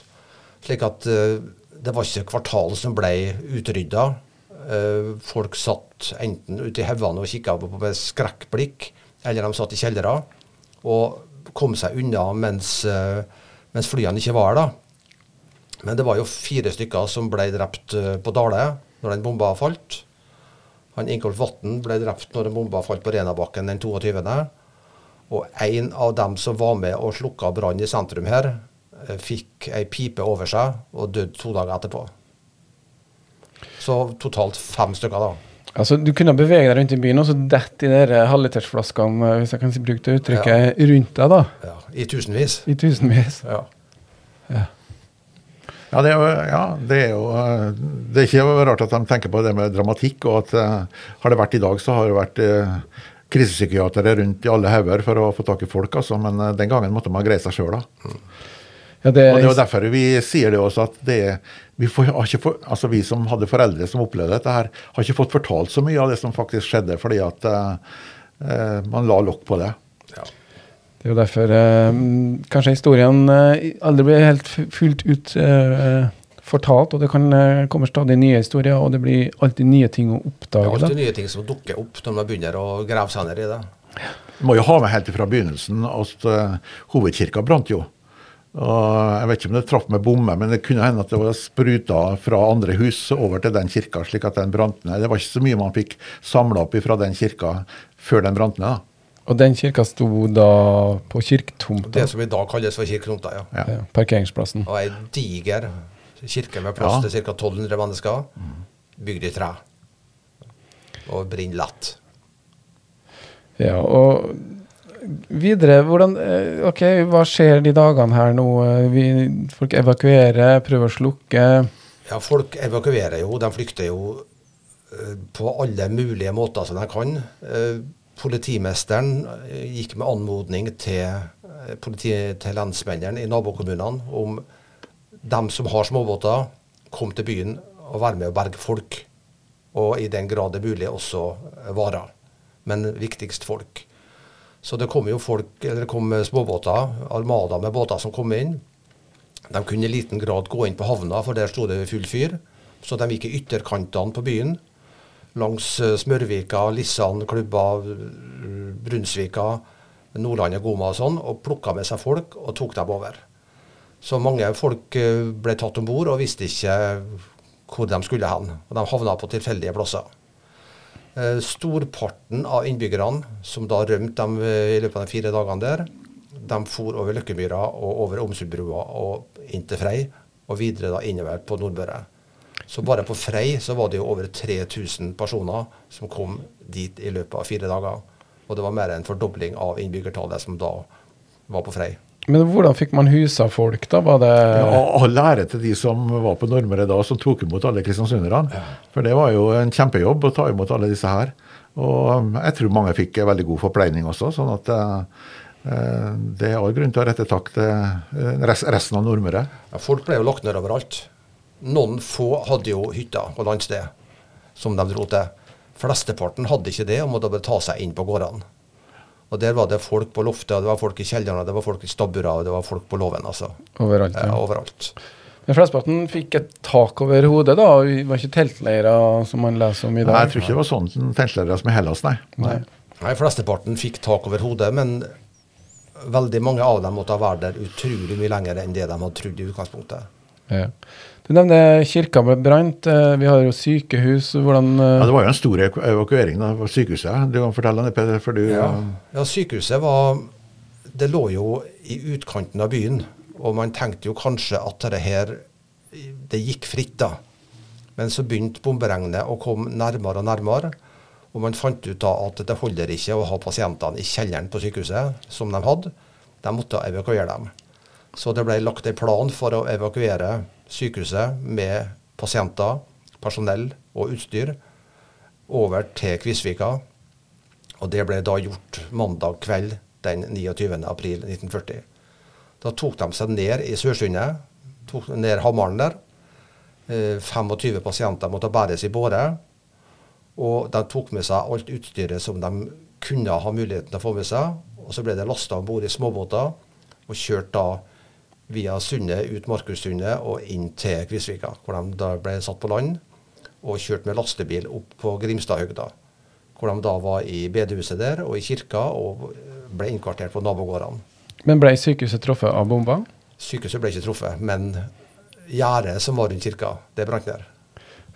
Slik at uh, det var ikke kvartalet som ble utrydda. Uh, folk satt enten ute i haugene og kikka på med skrekkblikk, eller de satt i kjellere. Og kom seg unna mens, eh, mens flyene ikke var der. Men det var jo fire stykker som ble drept eh, på Dale når den bomba falt. Han Ingolf Vatn ble drept når en bomba falt på Renabakken den 22. Og en av dem som var med og slukka brann i sentrum her, eh, fikk ei pipe over seg og døde to dager etterpå. Så totalt fem stykker, da. Altså, Du kunne bevege deg rundt i byen og så dette i de halvlitersflaskene hvis jeg kan bruke det uttrykket, ja. rundt deg. da. Ja, I tusenvis. I tusenvis. Ja. ja. Ja det, er jo, ja, det er jo Det er ikke rart at de tenker på det med dramatikk. og at uh, Har det vært i dag, så har det vært uh, krisepsykiatere rundt i alle hauger for å få tak i folk. altså, Men uh, den gangen måtte man greie seg sjøl. Mm. Ja, det, og det er derfor vi sier det også, at det, vi, får, for, altså vi, som hadde foreldre som opplevde dette, her, har ikke fått fortalt så mye av det som faktisk skjedde, fordi at uh, man la lokk på det. Ja. Det er jo derfor uh, kanskje historien uh, aldri blir helt fullt ut fortalt, og det kan komme stadig nye historier, og det blir alltid nye ting å oppdage. Det er alltid nye ting som dukker opp når man begynner å grave seg ned i det. Vi må jo ha med helt fra begynnelsen at hovedkirka brant jo. Og jeg vet ikke om det traff med bomme, men det kunne hende at det var spruta fra andre hus over til den kirka, slik at den brant ned. Det var ikke så mye man fikk samla opp fra den kirka før den brant ned. da. Og den kirka sto da på kirketomta? Det som i dag kalles for kirketomta, ja. ja. ja parkeringsplassen. Og ei diger kirke med plass ja. til ca. 1200 mennesker, bygd i tre. Og brenner lett. Ja, og videre, hvordan, eh, ok, hva skjer de dagene her nå? Eh, vi, folk evakuerer, prøver å slukke. Ja, folk evakuerer jo. De flykter jo uh, på alle mulige måter som de kan. Politimesteren gikk med anmodning til, politi, til lensmennene i nabokommunene om dem som har småbåter, kom til byen og være med å berge folk. Og i den grad det er mulig også varer. Men viktigst folk. Så det kom jo folk, eller det kom småbåter, armada med båter som kom inn. De kunne i liten grad gå inn på havna, for der sto det full fyr. Så de gikk i ytterkantene på byen. Langs eh, Smørvika, Lissan, Klubba, Brunsvika, Nordlandet, Goma og sånn, og plukka med seg folk og tok dem over. Så mange folk eh, ble tatt om bord og visste ikke hvor de skulle hen. Og de havna på tilfeldige plasser. Eh, storparten av innbyggerne som da rømte dem i løpet av de fire dagene der, de for over Løkkemyra og over Omsundbrua og inn til Frei, og videre da innover på Nordmøre. Så bare på Frei så var det jo over 3000 personer som kom dit i løpet av fire dager. Og det var mer en fordobling av innbyggertallet som da var på Frei. Men hvordan fikk man husa folk, da? Var det ja, All ære til de som var på Nordmøre da, som tok imot alle kristiansunderne. Ja. For det var jo en kjempejobb å ta imot alle disse her. Og jeg tror mange fikk veldig god forpleining også. sånn at eh, det er all grunn til å rette takk til eh, resten av Nordmøre. Ja, folk ble jo lagt ned overalt. Noen få hadde jo hytter og landsted som de dro til. Flesteparten hadde ikke det og måtte bare ta seg inn på gårdene. Og der var det folk på loftet, det var folk i kjellerne, det var folk i stabburer, og det var folk på låven. Altså. Overalt. Ja. Eh, overalt. Men flesteparten fikk et tak over hodet, da? Det var ikke teltleirer som man leser om i dag? Nei, jeg tror ikke det var sånne teltleirer som i Hellas, nei. nei. Nei, Flesteparten fikk tak over hodet, men veldig mange av dem måtte ha vært der utrolig mye lenger enn det de hadde trodd i utgangspunktet. Ja. Du nevner kirka ble brent. Eh, vi har jo sykehus. Hvordan eh, ja, Det var jo en stor evakuering av sykehuset. Du kan fortelle det, Peder. For du, ja. ja, sykehuset var Det lå jo i utkanten av byen. Og man tenkte jo kanskje at det her Det gikk fritt, da. Men så begynte bomberegnet å komme nærmere og nærmere. Og man fant ut da at det holder ikke å ha pasientene i kjelleren på sykehuset, som de hadde. De måtte evakuere dem. Så det ble lagt en plan for å evakuere sykehuset med pasienter, personell og utstyr over til Kvisvika. Og det ble da gjort mandag kveld den 29.4.1940. Da tok de seg ned i Sørsundet, tok ned Hamaren der. 25 eh, pasienter måtte bæres i båre. Og de tok med seg alt utstyret som de kunne ha muligheten til å få med seg. Og så ble det lasta om bord i småbåter og kjørt da via Sundet, ut Markussundet og inn til Kvisvika, hvor de da ble satt på land og kjørt med lastebil opp på Grimstadhøgda. Hvor de da var i bedehuset der og i kirka og ble innkvartert på nabogårdene. Men ble sykehuset truffet av bomba? Sykehuset ble ikke truffet, men gjerdet som var rundt kirka, det brant ned.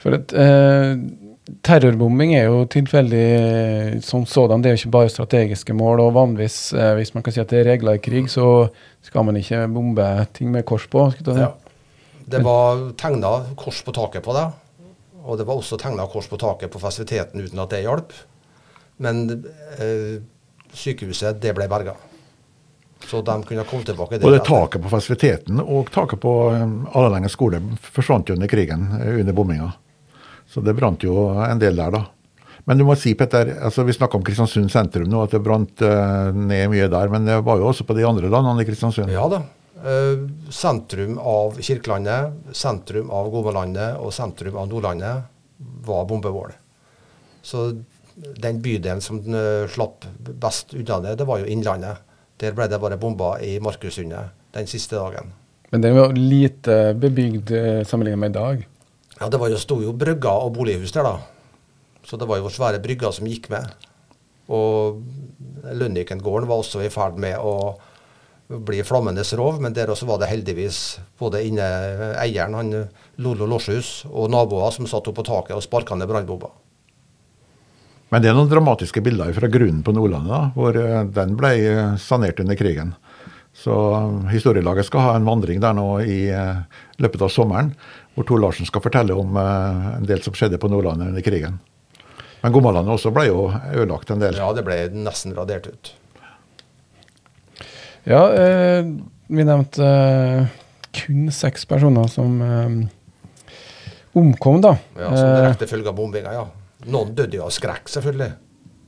For at, eh, terrorbombing er jo tilfeldig som sådan. Det er jo ikke bare strategiske mål. Og vanligvis, eh, hvis man kan si at det er regler i krig, så skal man ikke bombe ting med kors på. Ja. Det var tegna kors på taket på det. Og det var også tegna kors på taket på fasiliteten uten at det hjalp. Men eh, sykehuset, det ble berga. Så de kunne komme tilbake. Det Både taket på fasiliteten og taket på um, Alelengen skole forsvant jo under krigen, eh, under bomminga. Så det brant jo en del der, da. Men du må si, Petter, altså vi snakka om Kristiansund sentrum nå, at det brant uh, ned mye der. Men det var jo også på de andre landene i Kristiansund? Ja da. Uh, sentrum av Kirkelandet, sentrum av Gomalandet og sentrum av Nordlandet var bombemål. Så den bydelen som den slapp best unna det, det var jo Innlandet. Der ble det bare bomba i Markussundet den siste dagen. Men den var lite bebygd sammenlignet med i dag? Ja, det var jo, sto jo brygger og bolighus der, da. Så det var jo svære brygger som gikk med. Og Lønnikengården var også i ferd med å bli flammendes rov, men der også var det heldigvis både inne eieren, han Lolo Loshus, og naboer som satt oppå på taket og sparka ned brannbomber. Men det er noen dramatiske bilder fra grunnen på Nordlandet, da, hvor eh, den ble sanert under krigen. Så Historielaget skal ha en vandring der nå i uh, løpet av sommeren, hvor Tor Larsen skal fortelle om uh, en del som skjedde på Nordlandet under krigen. Men Gommalandet også ble jo ødelagt en del. Ja, det ble nesten radert ut. Ja, eh, vi nevnte eh, kun seks personer som eh, omkom, da. Ja, Som direkte følge av bombinga, ja. Noen døde jo av skrekk, selvfølgelig.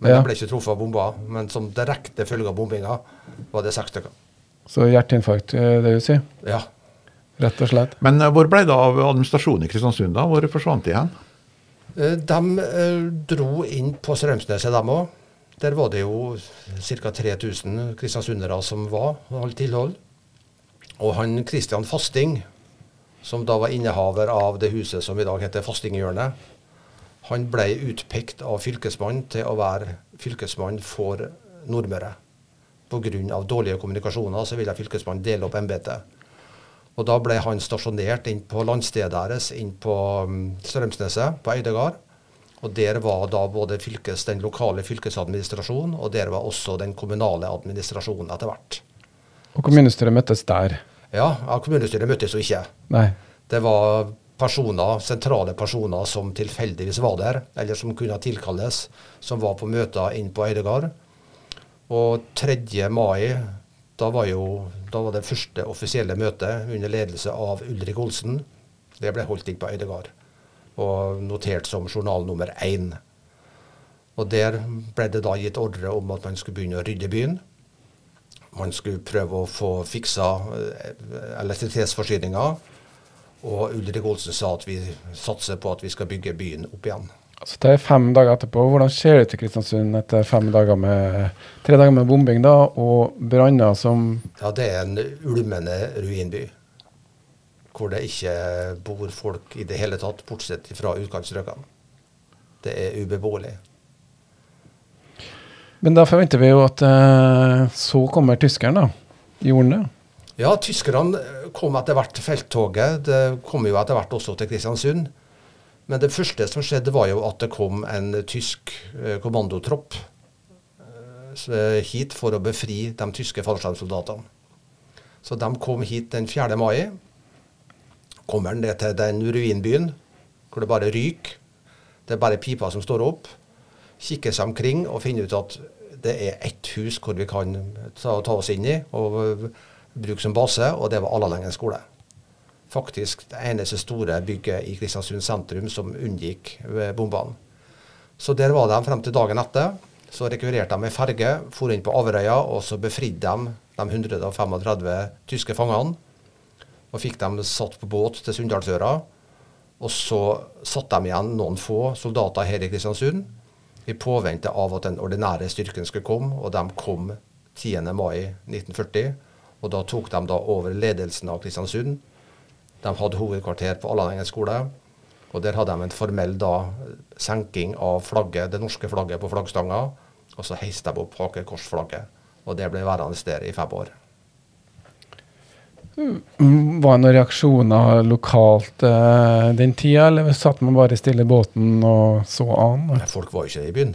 Men ja. de ble ikke truffet av bomba. Men som direkte følge av bombinga var det seks stykker. Så hjerteinfarkt, eh, det vil si? Ja. Rett og slett. Men uh, hvor ble det av administrasjonen i Kristiansund? da? Hvor forsvant de hen? Uh, de uh, dro inn på Strømsneset, dem òg. Der var det jo ca. 3000 kristiansundere som var og holdt tilhold. Og han Kristian Fasting, som da var innehaver av det huset som i dag heter Fastinghjørnet, han ble utpekt av fylkesmannen til å være fylkesmann for Nordmøre pga. dårlige kommunikasjoner så ville fylkesmannen dele opp embetet. Og da ble han stasjonert inn på landstedet deres, inn på um, Strømsneset, på Eidegard. Og der var da både fylkes, den lokale fylkesadministrasjonen, og der var også den kommunale administrasjonen etter hvert. Og kommunestyret møttes der? Ja, ja kommunestyret møttes jo ikke. Nei. Det var personer, sentrale personer som tilfeldigvis var der, eller som kunne tilkalles, som var på møter inn på Eidegard. Og 3. mai, da var, jo, da var det første offisielle møtet under ledelse av Ulrik Olsen. Det ble holdt inn på Øydegard og notert som journal nummer én. Og Der ble det da gitt ordre om at man skulle begynne å rydde byen. Man skulle prøve å få fiksa eh, elektrisitetsforsyninga. Og Ulrik Olsen sa at vi satser på at vi skal bygge byen opp igjen. Altså det er fem dager etterpå. Hvordan ser det ut i Kristiansund etter fem dager med, tre dager med bombing da, og branner som Ja, det er en ulmende ruinby. Hvor det ikke bor folk i det hele tatt, bortsett fra utkantstrøkene. Det er ubeboelig. Men da forventer vi jo at eh, så kommer tyskeren, da. Gjorde han det? Ja, tyskerne kom etter hvert til felttoget. Det kom jo etter hvert også til Kristiansund. Men det første som skjedde, var jo at det kom en tysk eh, kommandotropp eh, hit for å befri de tyske fallskjermsoldatene. Så de kom hit den 4. mai. Kommer ned til den ruinbyen hvor det bare ryker. Det er bare pipa som står opp. Kikker seg omkring og finner ut at det er ett hus hvor vi kan ta, ta oss inn i og eh, bruke som base, og det var Allalengen skole faktisk det eneste store bygget i Kristiansund sentrum som unngikk bombene. Så der var de frem til dagen etter. Så rekvirerte de med ferge, for inn på Averøya, og så befridde de de 135 tyske fangene. Og fikk dem satt på båt til Sunndalsøra. Og så satte de igjen noen få soldater her i Kristiansund i påvente av at den ordinære styrken skulle komme, og de kom 10. mai 1940. Og da tok de da over ledelsen av Kristiansund de hadde hovedkvarter på Allanengen skole. Og der hadde de en formell da, senking av flagget, det norske flagget på flaggstanga. Og så heiste de opp hakekorsflagget. Og det ble værende der i fem år. Mm, var det noen reaksjoner lokalt eh, den tida, eller satt man bare stille i båten og så an? Folk var jo ikke i byen.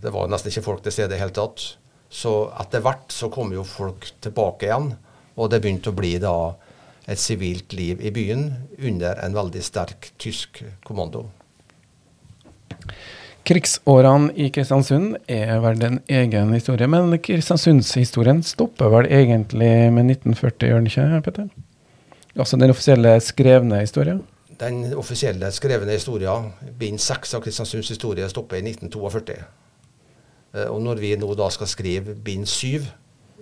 Det var nesten ikke folk til stede i det hele tatt. Så etter hvert så kom jo folk tilbake igjen, og det begynte å bli da et sivilt liv i byen under en veldig sterk tysk kommando. Krigsårene i Kristiansund er vel en egen historie, men Kristiansundshistorien stopper vel egentlig med 1940, gjør den ikke, Petter? Altså den offisielle skrevne historien? Den offisielle skrevne historien, bind seks av Kristiansunds historie, stopper i 1942. Eh, og når vi nå da skal skrive bind syv,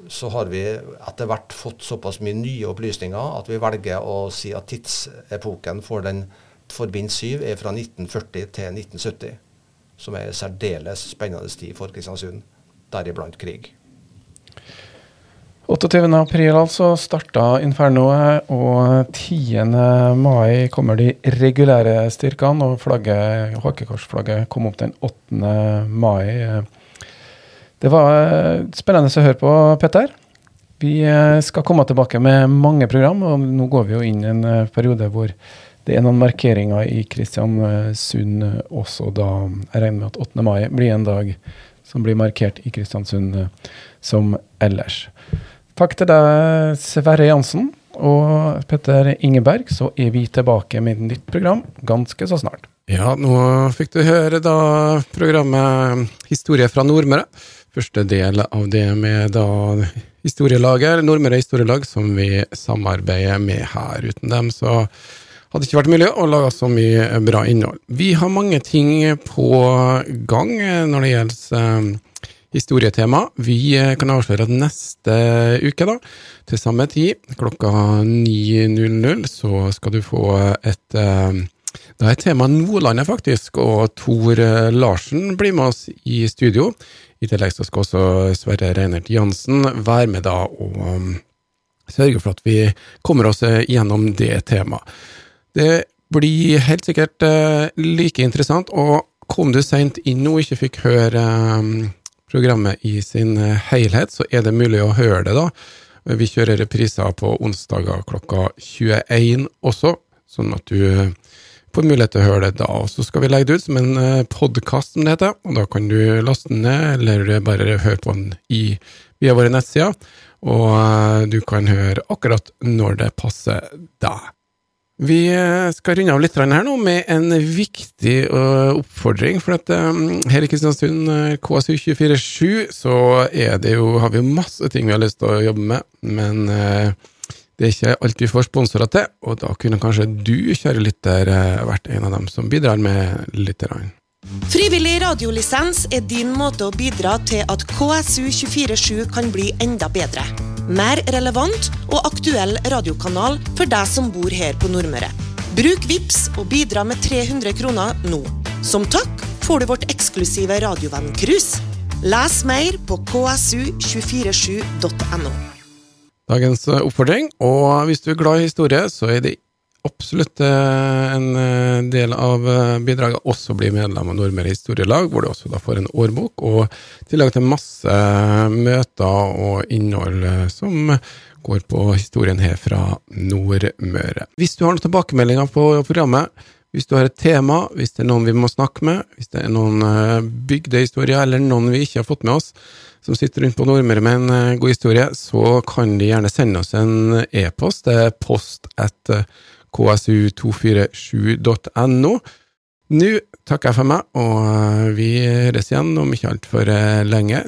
så har vi etter hvert fått såpass mye nye opplysninger at vi velger å si at tidsepoken for, den, for bind 7 er fra 1940 til 1970. Som er særdeles spennende tid for Kristiansund, deriblant krig. 28. april altså starta infernoet, og 10. mai kommer de regulære styrkene, og flagget, hakekorsflagget kom opp den 8. mai. Det var eh, spennende å høre på, Petter. Vi eh, skal komme tilbake med mange program, og nå går vi jo inn i en eh, periode hvor det er noen markeringer i Kristiansund også da. Jeg regner med at 8. mai blir en dag som blir markert i Kristiansund som ellers. Takk til deg, Sverre Jansen og Petter Ingeberg. Så er vi tilbake med et nytt program ganske så snart. Ja, nå fikk du høre da programmet Historie fra Nordmøre første del av det med da historielager, Nordmøre Historielag, som vi samarbeider med her. Uten dem så hadde det ikke vært mulig å lage så mye bra innhold. Vi har mange ting på gang når det gjelder eh, historietema. Vi kan avsløre at neste uke, da, til samme tid, klokka 9.00, så skal du få et eh, da er temaet Nordlandet, faktisk, og Tor Larsen blir med oss i studio. I tillegg så skal også Sverre Reinert Jansen være med da og um, sørge for at vi kommer oss eh, gjennom det temaet. Det blir helt sikkert uh, like interessant, og kom du seint inn og ikke fikk høre um, programmet i sin uh, helhet, så er det mulig å høre det, da. Vi kjører repriser på onsdager klokka 21 også, sånn at du får mulighet til å høre det da. Og så skal vi legge det ut som en eh, podkast, som det heter. Og da kan du laste den ned, eller bare høre på den i, via våre nettsider. Og uh, du kan høre akkurat når det passer deg. Vi eh, skal runde av litt her nå med en viktig oppfordring. For at her i Kristiansund, KSU247, så er det jo, har vi jo masse ting vi har lyst til å jobbe med. Men det er ikke alt vi får sponsorer til, og da kunne kanskje du, kjære lytter, vært en av dem som bidrar med litt. Rann. Frivillig radiolisens er din måte å bidra til at KSU247 kan bli enda bedre mer relevant og aktuell radiokanal for deg som bor her på Nordmøre. Bruk VIPS og bidra med 300 kroner nå. Som takk får du vårt eksklusive radiovenn-cruise. Les mer på ksu247.no. Dagens oppfordring, og hvis du er glad i historie, så er det absolutt eh, en eh, del av eh, bidraget også bli medlem av Nordmøre historielag, hvor du også da får en årbok, og tillegg til masse møter og innhold som går på historien her fra Nordmøre. Hvis du har noen tilbakemeldinger på programmet, hvis du har et tema, hvis det er noen vi må snakke med, hvis det er noen bygdehistorier eller noen vi ikke har fått med oss, som sitter rundt på Nordmøre med en god historie, så kan de gjerne sende oss en e-post. Det er post at ksu247.no. Nå takker jeg for meg, og vi høres igjen om ikke altfor lenge.